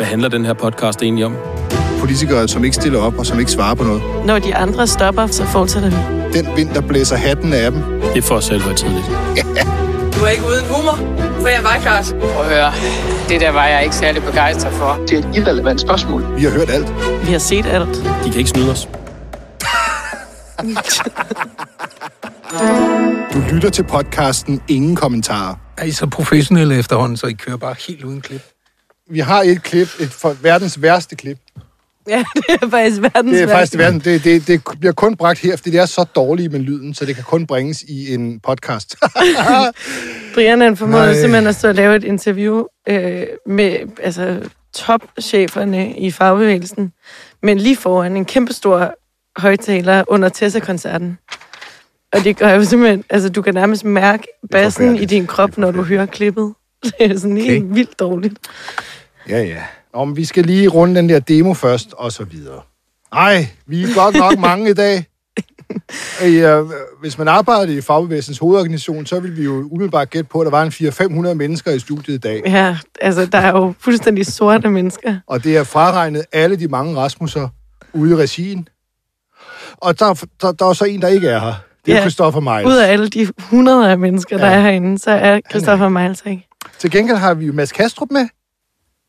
Hvad handler den her podcast egentlig om? Politikere, som ikke stiller op og som ikke svarer på noget. Når de andre stopper, så fortsætter vi. Den vind, der blæser hatten af dem. Det er for os selv tidligt. Du er ikke uden humor, for jeg var klart. Prøv at høre, det der var jeg ikke særlig begejstret for. Det er et irrelevant spørgsmål. Vi har hørt alt. Vi har set alt. De kan ikke snyde os. Du lytter til podcasten Ingen Kommentarer. Er I så professionelle efterhånden, så I kører bare helt uden klip? Vi har et klip, et for verdens værste klip. Ja, det er faktisk verdens Det er faktisk verden. Det, det, det bliver kun bragt her, fordi det er så dårligt med lyden, så det kan kun bringes i en podcast. Brian han formåede simpelthen at stå og lave et interview øh, med altså, topcheferne i fagbevægelsen, men lige foran en kæmpestor højtaler under Tessa-koncerten. Og det gør jo simpelthen, altså du kan nærmest mærke bassen i din krop, når du hører klippet. Det er sådan okay. helt vildt dårligt. Ja, ja. Om vi skal lige runde den der demo først, og så videre. Ej, vi er godt nok mange i dag. Øh, hvis man arbejdede i fagbevægelsens hovedorganisation, så ville vi jo umiddelbart gætte på, at der var en 400-500 mennesker i studiet i dag. Ja, altså der er jo fuldstændig sorte mennesker. Og det er fraregnet alle de mange Rasmusser ude i regien. Og der, der, der er så en, der ikke er her. Det er Ja. Christoffer Miles. Ud af alle de hundrede af mennesker, der Ja. er herinde, så er Christoffer Miles ikke. Til gengæld har vi jo Mads Kastrup med.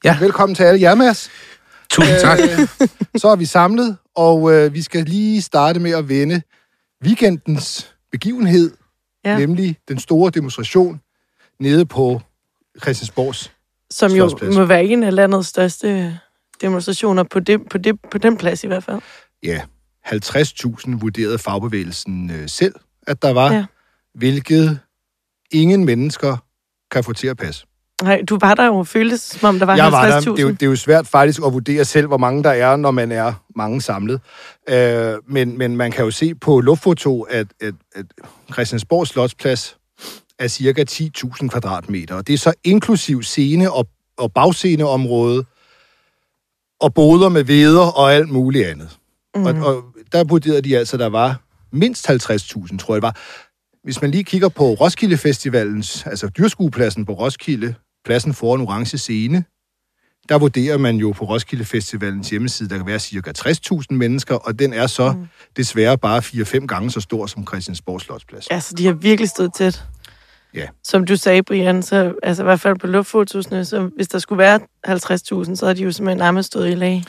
Ja. Velkommen til alle jer, Mads. Tusind tak. Øh, så er vi samlet, og øh, vi skal lige starte med at vende weekendens begivenhed, Ja. nemlig den store demonstration nede på Christiansborgs. Som jo må være en af landets største demonstrationer på, det, på, det, på den plads i hvert fald. Ja, 50.000 vurderede fagbevægelsen øh, selv, at der var, ja. hvilket ingen mennesker kan få til at passe. Nej, du var der jo og føltes, som om der var Jeg var der. 50.000. Det er, jo, det er jo svært faktisk at vurdere selv, hvor mange der er, når man er mange samlet. Øh, men, men man kan jo se på luftfoto, at, at, at Christiansborg Slotsplads er cirka 10.000 kvadratmeter. Og det er så inklusiv scene og, og bagsceneområde, og boder med veder og alt muligt andet. Mm. Og, og der vurderede de altså, at der var mindst 50.000, tror jeg det var. Hvis man lige kigger på Roskilde Festivalens, altså dyrskuepladsen på Roskilde, pladsen foran Orange Scene, der vurderer man jo på Roskilde Festivalens hjemmeside, der kan være cirka 60.000 mennesker, og den er så mm. desværre bare 4-5 gange så stor som Christiansborg Slotsplads. Ja, så de har virkelig stået tæt. Ja. Som du sagde, Brian, så altså i hvert fald på luftfotosene, så hvis der skulle være 50.000, så havde de jo simpelthen nærmest stået i lag.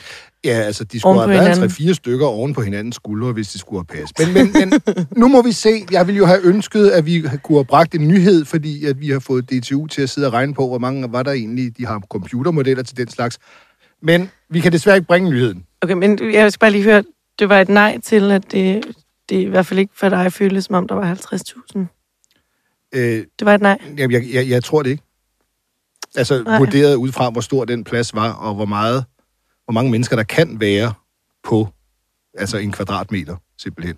Ja, altså, de skulle have været. 3-4 stykker oven på hinandens skuldre, hvis de skulle have passet. Men, men, men nu må vi se. Jeg ville jo have ønsket, at vi kunne have bragt en nyhed, fordi at vi har fået DTU til at sidde og regne på, hvor mange var der egentlig, de har computermodeller til den slags. Men vi kan desværre ikke bringe nyheden. Okay, men jeg skal bare lige høre, det var et nej til, at det, det i hvert fald ikke for dig føles, som om der var 50.000. Øh, Det var et nej. jeg, jeg, jeg, jeg tror det ikke. Altså, Nej. vurderet ud fra, hvor stor den plads var, og hvor meget, hvor mange mennesker, der kan være på altså en kvadratmeter, simpelthen.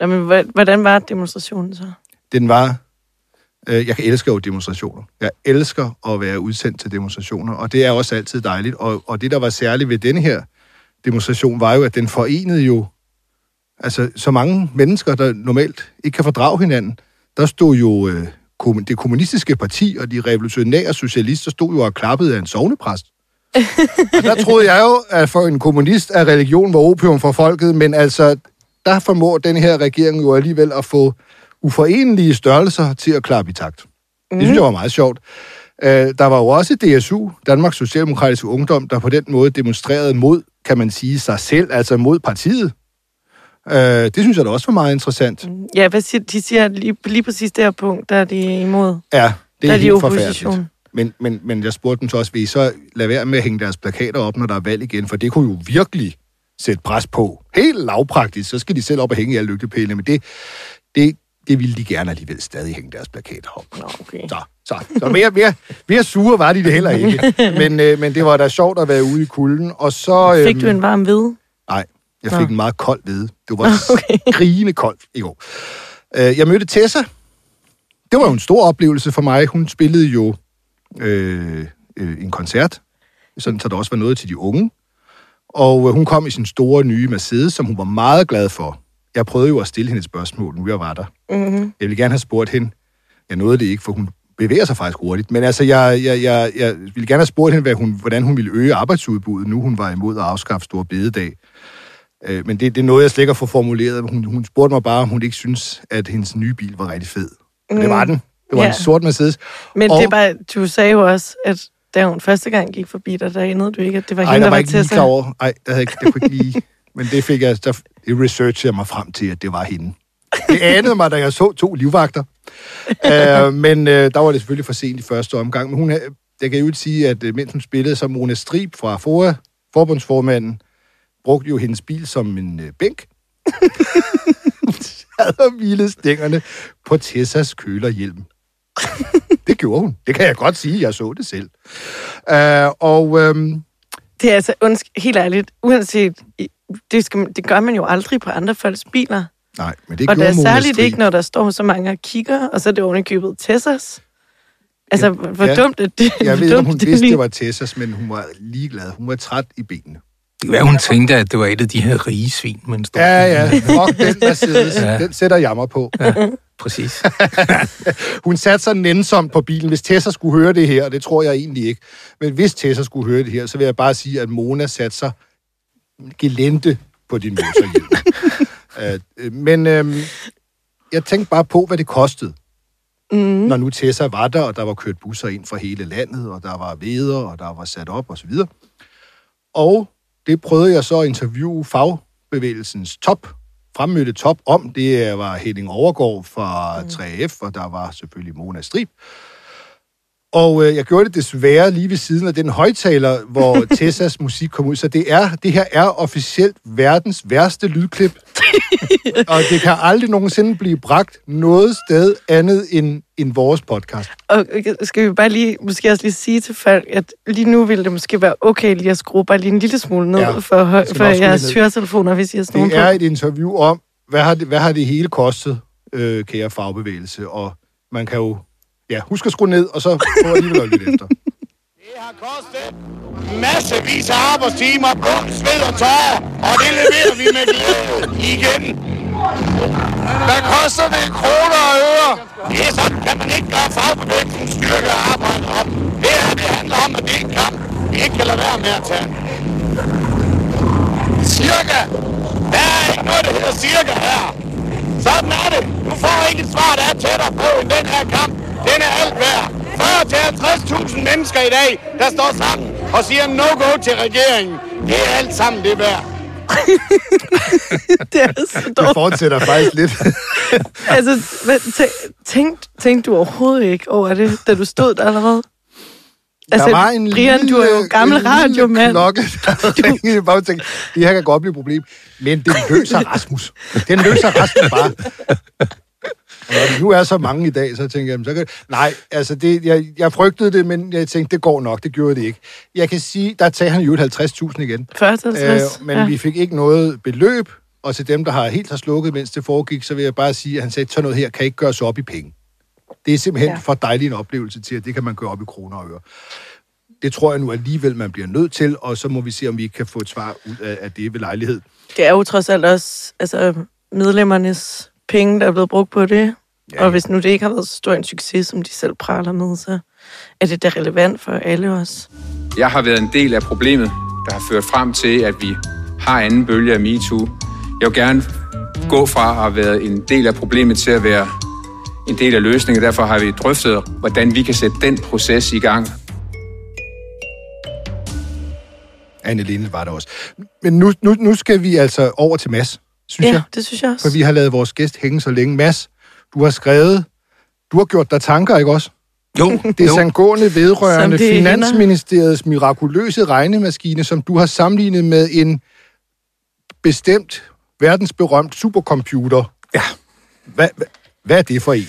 Jamen, hvordan var demonstrationen så? den var... Øh, jeg elsker jo demonstrationer. Jeg elsker at være udsendt til demonstrationer, og det er også altid dejligt. Og, og det, der var særligt ved denne her demonstration, var jo, at den forenede jo altså, så mange mennesker, der normalt ikke kan fordrage hinanden. Der stod jo øh, det kommunistiske parti og de revolutionære socialister stod jo og klappede af en sovnepræst. og der troede jeg jo, at for en kommunist er religion var opium for folket, men altså, der formår den her regering jo alligevel at få uforenelige størrelser til at klappe i takt. Mm. Det synes jeg var meget sjovt. Uh, der var jo også DSU, Danmarks Socialdemokratiske Ungdom, der på den måde demonstrerede mod, kan man sige, sig selv, altså mod partiet. Uh, det synes jeg da også var meget interessant. Mm. Ja, hvad siger, de siger lige, lige præcis det her punkt, der er de imod. Ja, det er, er de helt forfærdeligt. Men, men, men jeg spurgte dem så også, vil I så lade være med at hænge deres plakater op, når der er valg igen? For det kunne jo virkelig sætte pres på. Helt lavpraktisk, så skal de selv op og hænge i alle lygtepælene. Men det, det, det ville de gerne alligevel stadig hænge deres plakater op. Nå, okay. Så, så, så mere, mere, mere sure var de det heller ikke. Men, øh, men det var da sjovt at være ude i kulden. Og så, Fik du en varm ved? Jeg fik en meget kold ved. Det var Okay. skrigende koldt i går. Øh, Jeg mødte Tessa. Det var jo en stor oplevelse for mig. Hun spillede jo øh, øh, en koncert, sådan, så der også var noget til de unge. Og øh, hun kom i sin store nye Mercedes, som hun var meget glad for. Jeg prøvede jo at stille hende et spørgsmål, nu jeg var der. Mm-hmm. Jeg ville gerne have spurgt hende. Jeg nåede det ikke, for hun bevæger sig faktisk hurtigt. Men altså, jeg, jeg, jeg, jeg ville gerne have spurgt hende, hvad hun, hvordan hun ville øge arbejdsudbuddet, nu hun var imod at afskaffe Stor Bededag. Øh, men det, det er noget, jeg slet ikke har fået formuleret. Hun, hun spurgte mig bare, om hun ikke synes, at hendes nye bil var rigtig fed. Og det var den. Det var Ja. en sort Mercedes. Men Og- det bare, du sagde jo også, at da hun første gang gik forbi dig, der anede du ikke, at det var Ej, hende, der der var var til klar over. Ej, der havde ikke, det kunne ikke lige... Men det fik jeg, der det researchede jeg mig frem til, at det var hende. Det anede mig, da jeg så to livvagter. uh, men uh, der var det selvfølgelig for sent i første omgang. Men hun, jeg kan jo ikke sige, at uh, mens hun spillede, så Mona Strib fra FOA, forbundsformanden, brugte jo hendes bil som en uh, bænk. Sad og hvilede stængerne på Tessas kølerhjelm. Det gjorde hun. Det kan jeg godt sige. Jeg så det selv. Uh, og... Um, Det er altså, undskyld, helt ærligt, uanset, det, skal, det gør man jo aldrig på andre folks biler. Nej, men det og det gjorde er Mona særligt Strib. ikke, når der står så mange og kigger, og så er det oven i købet Tessas. Altså, hvor ja. dumt er det? Jeg ved om hun det vidste, lige- det var Tessas, men hun var ligeglad. Hun var træt i benene. Det være, hun tænkte, at det var et af de her rige svin, man står Ja, ja. Fuck den Mercedes. Ja. Den sætter jeg mig på. Præcis. Hun satte sig nænsomt på bilen. Hvis Tessa skulle høre det her, og det tror jeg egentlig ikke, men hvis Tessa skulle høre det her, så vil jeg bare sige, at Mona satte sig gelente på din motorhjelm. uh, men øhm, jeg tænkte bare på, hvad det kostede. Mm. når nu Tessa var der, og der var kørt busser ind fra hele landet, og der var veder, og der var sat op osv. Og det prøvede jeg så at interviewe fagbevægelsens top, fremmødte top om. Det var Henning Overgaard fra 3F, og der var selvfølgelig Mona Strib. Og øh, jeg gjorde det desværre lige ved siden af den højtaler, hvor Tessas musik kom ud. Så det, er, det her er officielt verdens værste lydklip. og det kan aldrig nogensinde blive bragt noget sted andet end, end vores podcast. Og øh, skal vi bare lige, måske også lige sige til folk, at lige nu ville det måske være okay lige at skrue bare lige en lille smule ned Ja, for, for jeres høretelefoner, hvis I har sådan Det er på. et interview om, hvad har det, hvad har det hele kostet, øh, kære fagbevægelse. Og man kan jo ja, husk at skrue ned, og så få alligevel at lytte efter. Det har kostet massevis af arbejdstimer, blod, sved og tårer, og det leverer vi med glæde igen. Hvad koster det kroner og øre? Det er sådan, kan man ikke gøre fagbevægelsen styrke og arbejde op. Det her, det handler om, at det er en kamp, vi ikke kan lade være med at tage. Cirka. Der er ikke noget, der hedder cirka her. Sådan er det. Du får ikke et svar, der er tættere på end den her kamp. Den er alt værd. 40 til 50.000 mennesker i dag, der står sammen og siger no-go til regeringen. Det er alt sammen det værd. Det er så Det dårligt. fortsætter faktisk lidt. Altså, hvad, tæ- tænk, tænkte du overhovedet ikke over det, da du stod der allerede? Altså, der var en Brian, lille, du er jo gammel radiomand. klokke, der ringede. Bare tænkte, det her kan godt blive et problem. Men det løser Rasmus. Den løser Rasmus bare. Og når nu er så mange i dag, så tænker jeg, så kan... Nej, altså, det, jeg, jeg frygtede det, men jeg tænkte, det går nok. Det gjorde det ikke. Jeg kan sige, der tager han jo 50.000 igen. 40 til 50. Øh, men ja. vi fik ikke noget beløb, og til dem, der har helt har slukket, mens det foregik, så vil jeg bare sige, at han sagde, sådan noget her kan ikke gøres op i penge. Det er simpelthen ja. Ja. for dejlig en oplevelse til, at det kan man gøre op i kroner og øre. Det tror jeg nu alligevel, man bliver nødt til, og så må vi se, om vi ikke kan få et svar ud af, af det ved lejlighed. Det er jo trods alt også altså, medlemmernes penge, der er blevet brugt på det. Ja, og hvis nu det ikke har været så stor en succes, som de selv praler med, så er det da relevant for alle os. Jeg har været en del af problemet, der har ført frem til, at vi har anden bølge af MeToo. Jeg vil gerne gå fra at have været en del af problemet til at være en del af løsningen. Derfor har vi drøftet, hvordan vi kan sætte den proces i gang. Anne Linde var der også. Men nu, nu, nu skal vi altså over til Mads, synes Ja, jeg. det synes jeg også. For vi har lavet vores gæst hænge så længe. Mads, du har skrevet, du har gjort dig tanker, ikke også? Jo, Det er sangående vedrørende det Finansministeriets mirakuløse regnemaskine, som du har sammenlignet med en bestemt verdensberømt supercomputer. Ja. Hvad, hvad, hvad er det for en?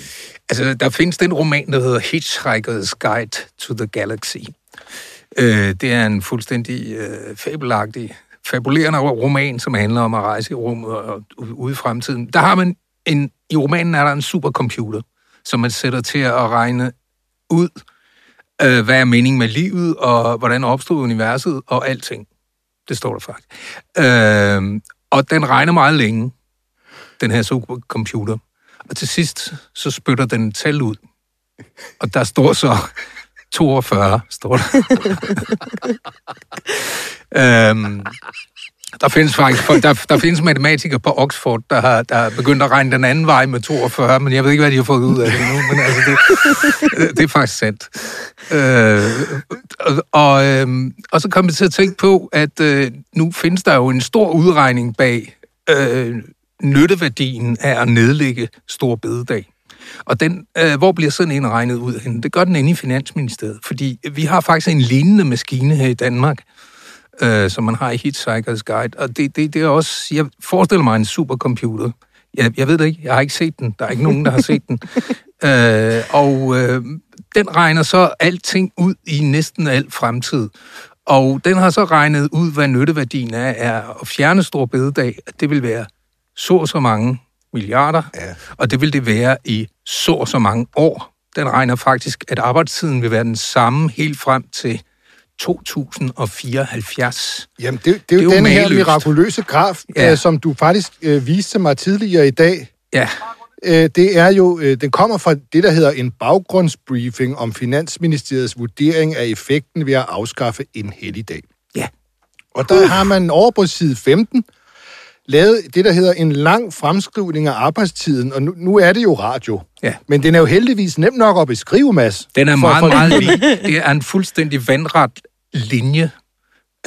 Altså, der findes den roman, der hedder Hitchhiker's Guide to the Galaxy. Øh, det er en fuldstændig øh, fabelagtig, fabulerende roman, som handler om at rejse i rummet og ude i fremtiden. Der har man en, i romanen er der en supercomputer, som man sætter til at regne ud, øh, hvad er meningen med livet, og hvordan opstod universet, og alting. Det står der faktisk. Øh, og den regner meget længe, den her supercomputer. Og til sidst, så spytter den tal ud. Og der står så 42, står der. øhm, der findes faktisk folk, der, der findes matematikere på Oxford, der har, der har begyndt at regne den anden vej med 42, men jeg ved ikke, hvad de har fået ud af det nu, men altså, det, øh, det er faktisk sandt. Øh, og, og, øh, og så kom jeg til at tænke på, at øh, nu findes der jo en stor udregning bag øh, nytteværdien af at nedlægge stor bededag. Og den, øh, hvor bliver sådan en regnet ud hen? Det gør den inde i Finansministeriet, fordi vi har faktisk en lignende maskine her i Danmark, øh, som man har i Hitchhiker's Guide, og det, det, det er også, jeg forestiller mig en supercomputer. Jeg, jeg ved det ikke, jeg har ikke set den, der er ikke nogen, der har set den. øh, og øh, den regner så alting ud i næsten al fremtid. Og den har så regnet ud, hvad nytteværdien er, er at fjerne stor bededag, at det vil være så og så mange milliarder, ja. og det vil det være i så og så mange år. Den regner faktisk, at arbejdstiden vil være den samme helt frem til 2074. Jamen, det, det er jo, det den her mirakuløse graf, ja. øh, som du faktisk øh, viste mig tidligere i dag. Ja. Øh, det er jo, øh, den kommer fra det, der hedder en baggrundsbriefing om Finansministeriets vurdering af effekten ved at afskaffe en helligdag. Ja. Og der uh. har man over på side 15 lavet det, der hedder en lang fremskrivning af arbejdstiden, og nu, nu er det jo radio. Ja. Men den er jo heldigvis nem nok at beskrive, Mads. Den er meget, for... meget lige. Det er en fuldstændig vandret linje.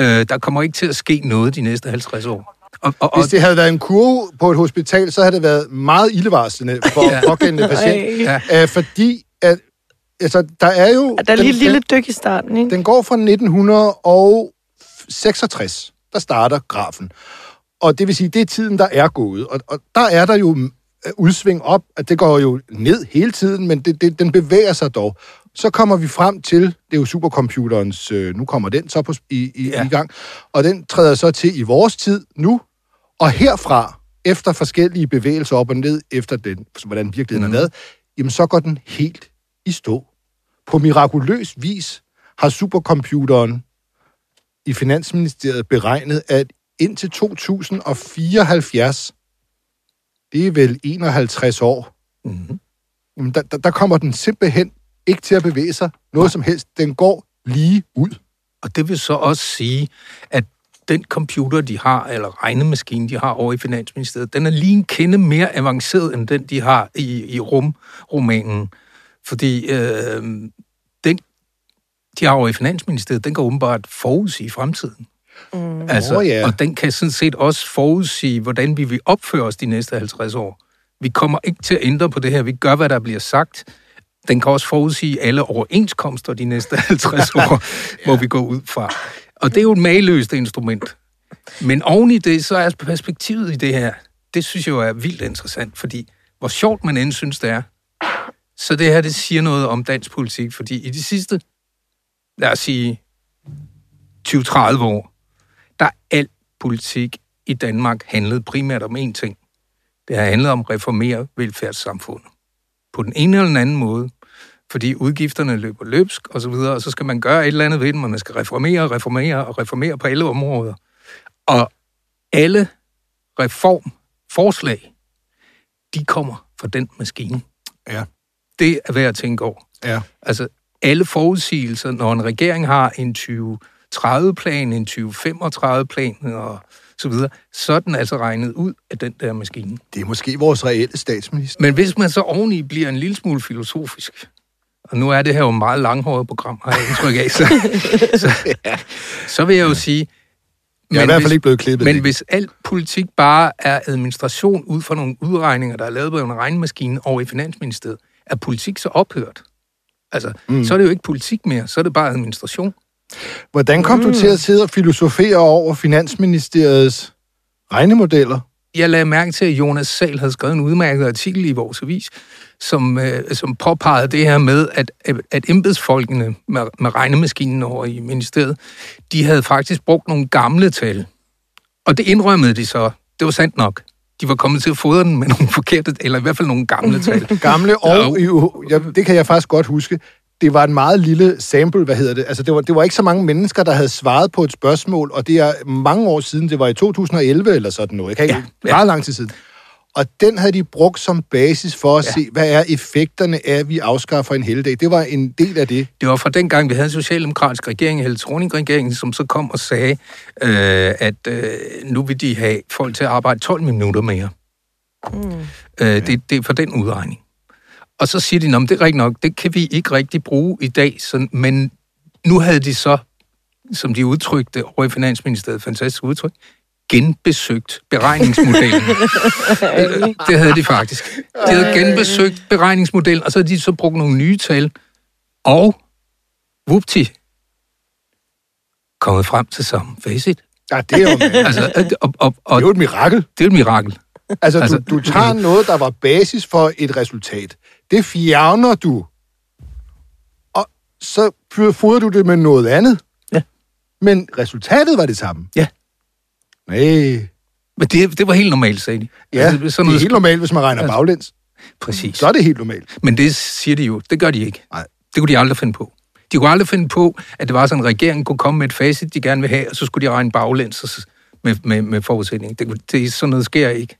Øh, der kommer ikke til at ske noget de næste 50 år. Og, og, og... Hvis det havde været en kurve på et hospital, så havde det været meget ildevarslende for ja. pågældende patient. Ja. Æh, fordi at, altså, der er jo... Der er lige et lille dyk i starten, ikke? Den går fra 1966. Der starter grafen. Og det vil sige, det er tiden, der er gået. Og, og der er der jo øh, udsving op, at det går jo ned hele tiden, men det, det, den bevæger sig dog. Så kommer vi frem til, det er jo supercomputerens, øh, nu kommer den så på, i, i, ja. i gang, og den træder så til i vores tid nu, og herfra, efter forskellige bevægelser op og ned, efter den, hvordan virkeligheden mm. er lavet, jamen så går den helt i stå. På mirakuløs vis har supercomputeren i Finansministeriet beregnet, at indtil 2074, det er vel 51 år, mm-hmm. jamen der, der, der kommer den simpelthen ikke til at bevæge sig noget Nej. som helst. Den går lige ud. Og det vil så også sige, at den computer, de har, eller regnemaskine, de har over i Finansministeriet, den er lige en kende mere avanceret, end den, de har i, i rumromanen. Fordi øh, den, de har over i Finansministeriet, den kan åbenbart forudsige fremtiden. Mm. Altså, oh, yeah. Og den kan sådan set også forudsige, hvordan vi vil opføre os de næste 50 år. Vi kommer ikke til at ændre på det her. Vi gør, hvad der bliver sagt. Den kan også forudsige alle overenskomster de næste 50 år, ja. hvor vi går ud fra. Og det er jo et mageløst instrument. Men oven i det, så er perspektivet i det her, det synes jeg jo er vildt interessant, fordi hvor sjovt man end synes, det er, så det her, det siger noget om dansk politik, fordi i de sidste, lad os sige, 20-30 år, der al politik i Danmark handlede primært om én ting. Det har handlet om at reformere velfærdssamfundet. På den ene eller den anden måde. Fordi udgifterne løber løbsk og så videre, og så skal man gøre et eller andet ved dem, og man skal reformere, reformere og reformere på alle områder. Og alle reformforslag, de kommer fra den maskine. Ja. Det er værd at tænke over. Ja. Altså, alle forudsigelser, når en regering har en 20 2030-plan, en 2035-plan og så videre, så er den altså regnet ud af den der maskine. Det er måske vores reelle statsminister. Men hvis man så oveni bliver en lille smule filosofisk, og nu er det her jo et meget langhåret program, har jeg indtryk af, så, så, så vil jeg jo sige... Jeg er i hvert fald ikke blevet klippet. Men hvis alt politik bare er administration ud fra nogle udregninger, der er lavet på en regnmaskine over i Finansministeriet, er politik så ophørt? Altså, mm. så er det jo ikke politik mere, så er det bare administration. Hvordan kom mm. du til at sidde og filosofere over Finansministeriets regnemodeller? Jeg lagde mærke til, at Jonas Sal havde skrevet en udmærket artikel i vores avis, som, øh, som påpegede det her med, at, at embedsfolkene med, med regnemaskinen over i ministeriet, de havde faktisk brugt nogle gamle tal. Og det indrømmede de så. Det var sandt nok de var kommet til at fodre den med nogle forkerte, eller i hvert fald nogle gamle tal. gamle og, ja, det kan jeg faktisk godt huske, det var en meget lille sample, hvad hedder det? Altså, det var, det var ikke så mange mennesker, der havde svaret på et spørgsmål, og det er mange år siden, det var i 2011 eller sådan noget, jeg kan ikke, ja, ja. meget lang tid siden. Og den havde de brugt som basis for at Ja. se, hvad er effekterne af, at vi afskaffer en helligdag. Det var en del af det. Det var fra den gang, vi havde en socialdemokratisk regering, Helle Thorning-regeringen, som så kom og sagde, øh, at øh, nu vil de have folk til at arbejde 12 minutter mere. Mm. Øh, det, det er for den udregning. Og så siger de, at det er rigtigt nok, det kan vi ikke rigtig bruge i dag, så, men nu havde de så, som de udtrykte over i Finansministeriet, fantastisk udtryk, genbesøgt beregningsmodellen. Øh, det havde de faktisk. De havde genbesøgt beregningsmodellen, og så havde de så brugt nogle nye tal, og whoopty, kommet frem til samme facit. Ja, det er jo, det Altså, øh, og, og, og, er jo et mirakel. det er et mirakel. Altså, Altså- du, du tager noget, der var basis for et resultat. Det fjerner du. Og så fodrer du det med noget andet. Ja. Men resultatet var det samme. Ja. Nej. Men det, det var helt normalt, sagde de. Ja, Altså, det sådan er noget, helt normalt, hvis man regner Altså- baglæns. Præcis. Så er det helt normalt. Men det siger de jo. Det gør de ikke. Nej. Det kunne de aldrig finde på. De kunne aldrig finde på, at det var sådan, at regeringen kunne komme med et facit, de gerne vil have, og så skulle de regne baglæns med, med, med forudsætning. Det, det, sådan noget sker ikke.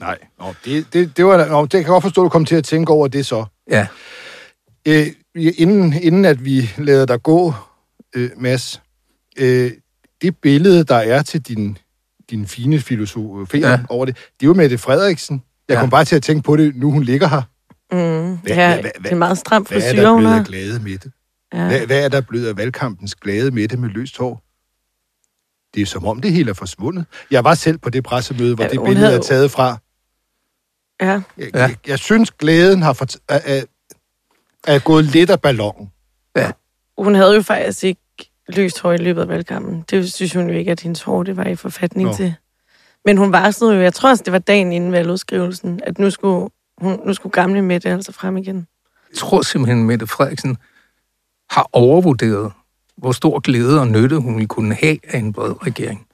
Nej. Nå, det, det, det, var, nå, det kan jeg godt forstå, at du kom til at tænke over det så. Ja. Øh, inden, inden at vi lader dig gå, øh, Mads, øh, det billede, der er til din, din fine filosofi Ja. ja. over det, det er jo Mette Frederiksen. Jeg Ja. kom bare til at tænke på det, nu hun ligger her. Mm, Hvad- ja, hvad- hvad- det er meget stram Hvad er frisyr, der blevet af glade Mette? Ja. Hvad, hvad er der blevet af valgkampens glade Mette med løst hår? Det er som om det hele er forsvundet. Jeg var selv på det pressemøde, hvor Ja, det billede havde- er taget fra. Ja. Jeg, Ja. ja. jeg, jeg synes, glæden har fort, er, er, er gået lidt af ballonen. Hun havde jo faktisk ikke løst hår i løbet af valgkampen. Det synes hun jo ikke, at hendes hår det var i forfatning Nå. til. Men hun varslede jo, jeg tror også, det var dagen inden valgudskrivelsen, at nu skulle, hun, nu skulle gamle Mette altså frem igen. Jeg tror simpelthen, Mette Frederiksen har overvurderet, hvor stor glæde og nytte hun ville kunne have af en bred regering.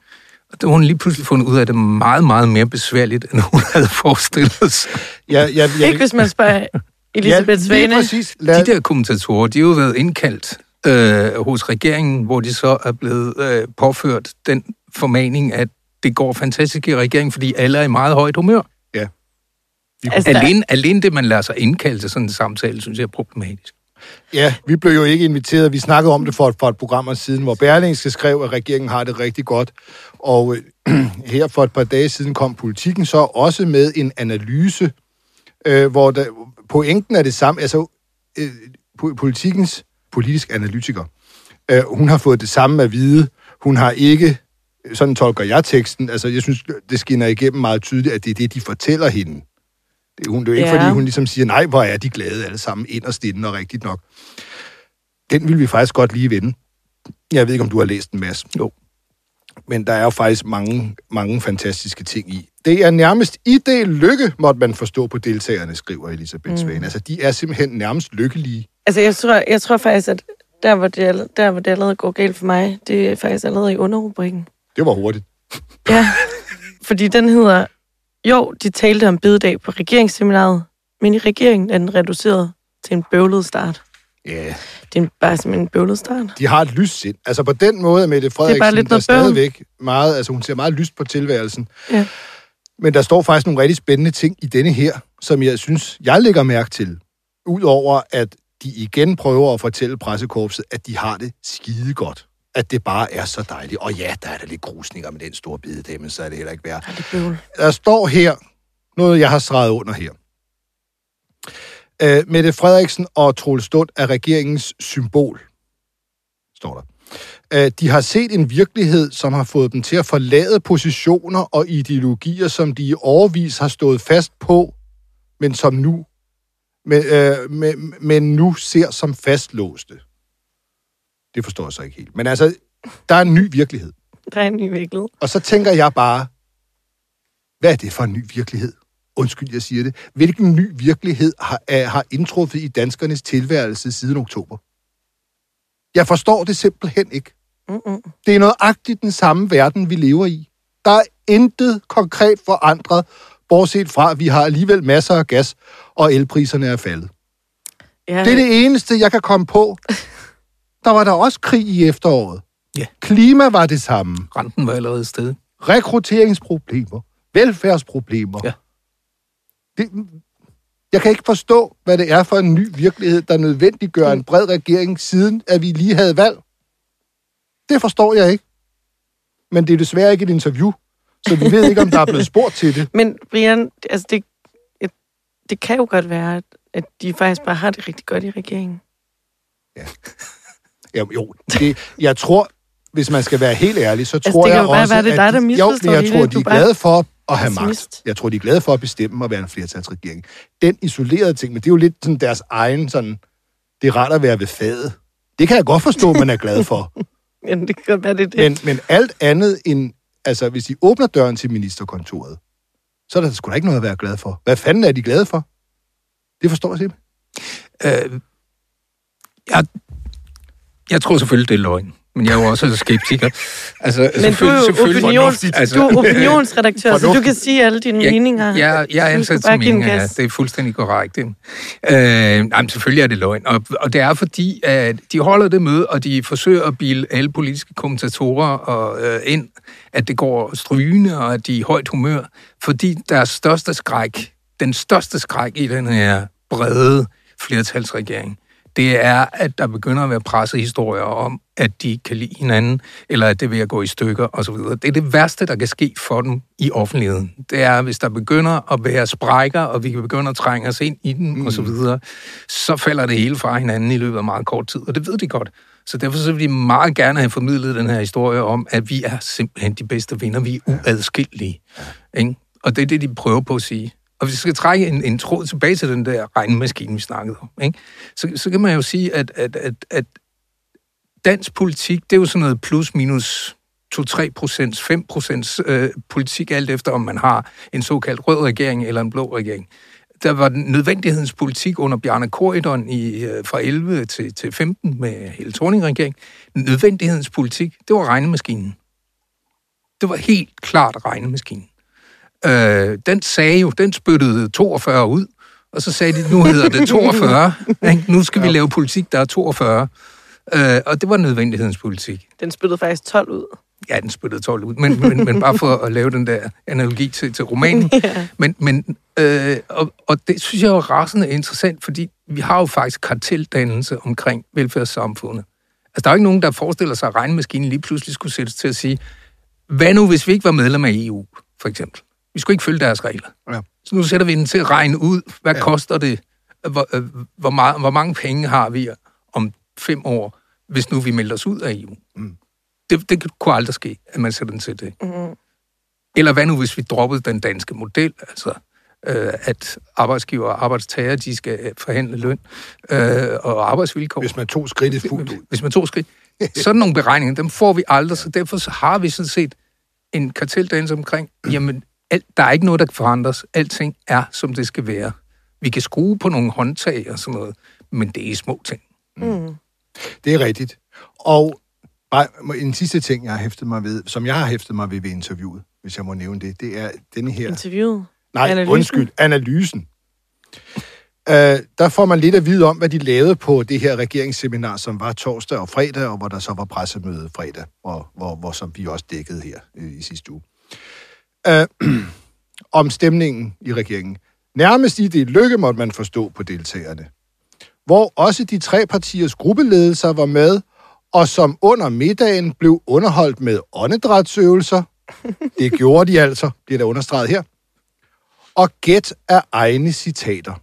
Og det har hun lige pludselig fundet ud af, at det er meget, meget mere besværligt, end hun havde forestillet sig. Jeg, jeg, jeg, Ikke hvis man spørger Elisabeth ja, Svane. præcis. Lad, De der kommentatorer, de har jo været indkaldt øh, hos regeringen, hvor de så er blevet øh, påført den formaning, at det går fantastisk i regeringen, fordi alle er i meget højt humør. Altså, der- Alene, alene det, man lader sig indkalde til sådan en samtale, synes jeg er problematisk. Ja, vi blev jo ikke inviteret. Vi snakkede om det for, for et program siden, hvor Berlingske skrev, at regeringen har det rigtig godt. Og øh, her for et par dage siden kom politikken så også med en analyse, øh, hvor der, pointen er det samme. Altså, øh, politikens politisk analytiker, øh, hun har fået det samme at vide. Hun har ikke, sådan tolker jeg teksten, altså jeg synes, det skinner igennem meget tydeligt, at det er det, de fortæller hende. Det er, hun, det er jo ikke, Ja. fordi hun ligesom siger, nej, hvor er de glade alle sammen, inderst inde og rigtigt nok. Den vil vi faktisk godt lige vende. Jeg ved ikke, om du har læst den, Mads. Jo. Men der er jo faktisk mange, mange fantastiske ting i. Det er nærmest i det lykke, måtte man forstå på deltagerne, skriver Elisabeth mm. Svane. Altså, de er simpelthen nærmest lykkelige. Altså, jeg tror, jeg tror faktisk, at der hvor, det, der, hvor det allerede går galt for mig, det er faktisk allerede i underrubrikken. Det var hurtigt. Ja, fordi den hedder, jo, de talte om bededag på regeringsseminaret, men i regeringen er den reduceret til en bøvlet start. Ja. Yeah. Det er bare simpelthen en bøvlet start. De har et lyst sind. Altså, på den måde er Mette Frederiksen, lidt der noget bøvl. stadigvæk meget, altså hun ser meget lyst på tilværelsen. Ja. Men der står faktisk nogle rigtig spændende ting i denne her, som jeg synes, jeg lægger mærke til. Udover at de igen prøver at fortælle pressekorpset, at de har det skide godt. At det bare er så dejligt. Og ja, der er der lidt grusninger med den store bidedag, men så er det heller ikke værd. Er. Der står her noget, jeg har streget under her. Øh, Mette Frederiksen og Troels Stund er regeringens symbol, står der. Øh, de har set en virkelighed, som har fået dem til at forlade positioner og ideologier, som de i overvis har stået fast på, men som nu, men, øh, men, men nu ser som fastlåste. Det forstår jeg så ikke helt. Men altså, der er en ny virkelighed. Der er en ny virkelighed. Og så tænker jeg bare, hvad er det for en ny virkelighed? Undskyld, jeg siger det. Hvilken ny virkelighed har, er, har indtruffet i danskernes tilværelse siden oktober? Jeg forstår det simpelthen ikke. Mm-mm. Det er nøjagtigt den samme verden, vi lever i. Der er intet konkret forandret, bortset fra, at vi har alligevel masser af gas, og elpriserne er faldet. Ja, Det er det eneste, jeg kan komme på. Der var der også krig i efteråret. Ja. Klima var det samme. Renten var allerede sted. rekrutteringsproblemer, velfærdsproblemer. Ja. Det, jeg kan ikke forstå, hvad det er for en ny virkelighed, der nødvendiggør en bred regering, siden at vi lige havde valg. Det forstår jeg ikke. Men det er desværre ikke et interview, så vi ved ikke, om der er blevet spurgt til det. Men Brian, altså det, et- det kan jo godt være, at, at de faktisk bare har det rigtig godt i regeringen. Ja, jo, det, jeg tror, hvis man skal være helt ærlig, så tror Altså, det kan jeg også, være, det er at dig, der de- misforstår jo, jeg hele tror, det. de Du er glade for at have magt. Jeg tror, de er glade for at bestemme og være en flertalsregering. Den isolerede ting, men det er jo lidt sådan deres egen sådan, det er rart at være ved fadet. Det kan jeg godt forstå, man er glad for. Men det kan være, det det. Men, men alt andet end, altså hvis de åbner døren til ministerkontoret, så er der sgu da ikke noget at være glad for. Hvad fanden er de glade for? Det forstår jeg simpelthen. Øh, jeg, jeg tror selvfølgelig, det er løgn. Men jeg er jo også skeptiker. Altså, Men du er jo opinions, Altså, du er opinionsredaktør, så du kan sige alle dine jeg, meninger. Jeg, jeg er ansat til meninger, ja. Det er fuldstændig korrekt. Øh, jamen, selvfølgelig er det løgn. Og, og det er fordi, at de holder det møde, og de forsøger at bilde alle politiske kommentatorer og, øh, ind, at det går strygende, og at de er i højt humør. Fordi deres største skræk, den største skræk i den her brede flertalsregering, det er, at der begynder at være pressehistorier om, at de kan lide hinanden, eller at det er ved at gå i stykker osv. Det er det værste, der kan ske for dem i offentligheden. Det er, hvis der begynder at være sprækker, og vi kan begynde at trænge os ind i den mm. osv., så falder det hele fra hinanden i løbet af meget kort tid, og det ved de godt. Så derfor så vil de meget gerne have formidlet den her historie om, at vi er simpelthen de bedste venner, vi er uadskillelige. Ikke? Og det er det, de prøver på at sige. Og hvis vi skal trække en, en tråd tilbage til den der regnemaskine, vi snakkede om, ikke? Så, så kan man jo sige, at, at, at, at dansk politik, det er jo sådan noget plus minus 2-3 procents, 5 procents øh, politik, alt efter om man har en såkaldt rød regering eller en blå regering. Der var den nødvendighedens politik under Bjarne Korydon i, øh, fra 11 til, til 15 med hele Thorning-regering. Nødvendighedens politik, det var regnemaskinen. Det var helt klart regnemaskinen. Øh, den sagde jo, den spyttede 42 ud, og så sagde de, nu hedder det 42. ikke? nu skal vi lave politik, der er 42. Øh, og det var nødvendighedens politik. Den spyttede faktisk 12 ud. Ja, den spyttede 12 ud, men, men, men bare for at lave den der analogi til, til romanen. Ja. Men, men øh, og, og det synes jeg jo er rasende interessant, fordi vi har jo faktisk karteldannelse omkring velfærdssamfundet. Altså, der er jo ikke nogen, der forestiller sig, at regnemaskinen lige pludselig skulle sættes til at sige, hvad nu, hvis vi ikke var medlem af EU, for eksempel? Vi skulle ikke følge deres regler. Ja. Så nu sætter vi den til at regne ud, hvad Ja. koster det, hvor, øh, hvor, meget, hvor mange penge har vi om fem år, hvis nu vi melder os ud af EU. Mm. Det, det kunne aldrig ske, at man sætter den til det. Mm. Eller hvad nu, hvis vi droppede den danske model, altså øh, at arbejdsgiver og arbejdstager, de skal øh, forhandle løn øh, og arbejdsvilkår. Hvis man tog skridtet fuldt ud. Hvis man tog skridt. Sådan nogle beregninger, dem får vi aldrig, så derfor så har vi sådan set en karteldannelse omkring, jamen, alt, der er ikke noget, der kan forandres. Alting er, som det skal være. Vi kan skrue på nogle håndtag og sådan noget, men det er små ting. Mm. Det er rigtigt. Og bare en sidste ting, jeg har hæftet mig ved, som jeg har hæftet mig ved ved interviewet, hvis jeg må nævne det, det er denne her... Interviewet. Nej, Analysen. undskyld, analysen. Uh, der får man lidt at vide om, hvad de lavede på det her regeringsseminar, som var torsdag og fredag, og hvor der så var pressemøde fredag, og hvor, hvor som vi også dækkede her øh, i sidste uge. Uh, om stemningen i regeringen. Nærmest i det lykke måtte man forstå på deltagerne. Hvor også de tre partiers gruppeledelser var med, og som under middagen blev underholdt med åndedrætsøvelser. Det gjorde de altså, bliver der understreget her og gæt af egne citater.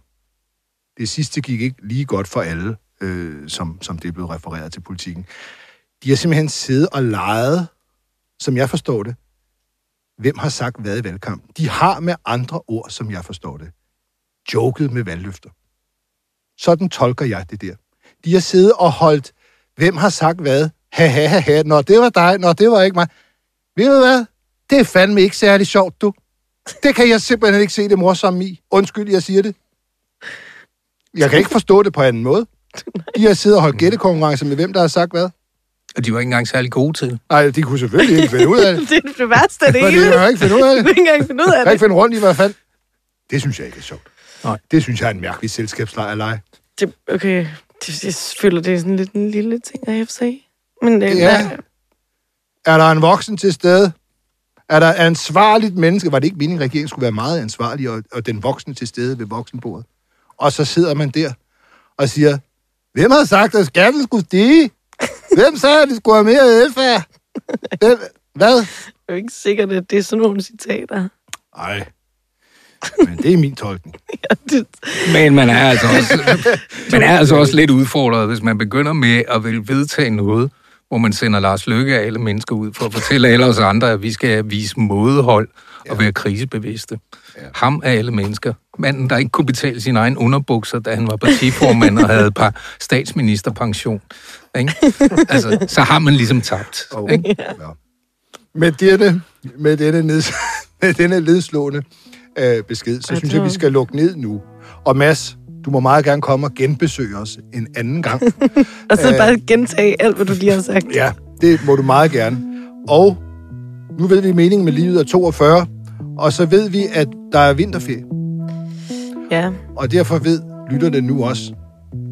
Det sidste gik ikke lige godt for alle, øh, som, som det blevet refereret til politikken. De har simpelthen siddet og leget, som jeg forstår det, hvem har sagt hvad i valgkampen. De har med andre ord, som jeg forstår det, joket med valgløfter. Sådan tolker jeg det der. De har siddet og holdt, hvem har sagt hvad, ha ha ha ha, når det var dig, når det var ikke mig. Ved du hvad? Det er fandme ikke særlig sjovt, du. Det kan jeg simpelthen ikke se det morsomme i. Undskyld, jeg siger det. Jeg kan ikke forstå det på anden måde. De har siddet og holdt gættekonkurrence med hvem, der har sagt hvad. Og de var ikke engang særlig gode til det. Nej, de kunne selvfølgelig ikke finde ud af det. det er det værste af det hele. de har ikke finde ud af det. kan ikke engang finde ud af Jeg kan ikke det. finde rundt i hvert fald. Det synes jeg ikke er sjovt. Nej. Det synes jeg er en mærkelig selskabslej at lege. det okay, det, jeg føler, det er sådan lidt en lille ting af FC. Men det, Ja. Er der en voksen til stede? Er der ansvarligt menneske? Var det ikke meningen, at regeringen skulle være meget ansvarlig, og, og den voksne til stede ved voksenbordet? Og så sidder man der og siger, hvem har sagt, at skatten skulle stige? Hvem sagde, at vi skulle have mere velfærd? Hvem, hvad? Det er jo ikke sikkert, at det er sådan nogle citater. Nej. Men det er min tolkning. Det, Men man er altså også, man er altså også lidt udfordret, hvis man begynder med at vil vedtage noget, hvor man sender Lars Løkke af alle mennesker ud for at fortælle alle os andre, at vi skal vise mådehold og være krisebevidste. Ham af alle mennesker. Manden, der ikke kunne betale sin egen underbukser, da han var partiformand og havde et par statsministerpension. Ikke? Altså, så har man ligesom tabt. Og, Ikke? ja. Med denne, med denne, neds, med denne ledslående øh, besked, så Ja, synes jeg, vi skal lukke ned nu. Og Mads, du må meget gerne komme og genbesøge os en anden gang. og så bare gentage alt, hvad du lige har sagt. ja, det må du meget gerne. Og nu ved vi meningen med livet er 42, og så ved vi, at der er vinterferie. Ja, Og derfor ved lytterne nu også,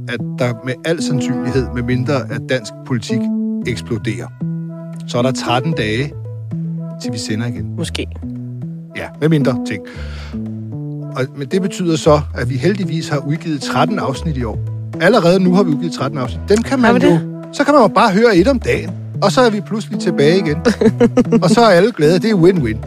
at der med al sandsynlighed, med mindre at dansk politik eksploderer, så er der 13 dage, til vi sender igen. måske. Ja, med mindre ting. Og, men det betyder så, at vi heldigvis har udgivet 13 afsnit i år. Allerede nu har vi udgivet 13 afsnit. Dem kan man jo... Så kan man jo bare høre et om dagen. Og så er vi pludselig tilbage igen. og så er alle glade. Det er win-win.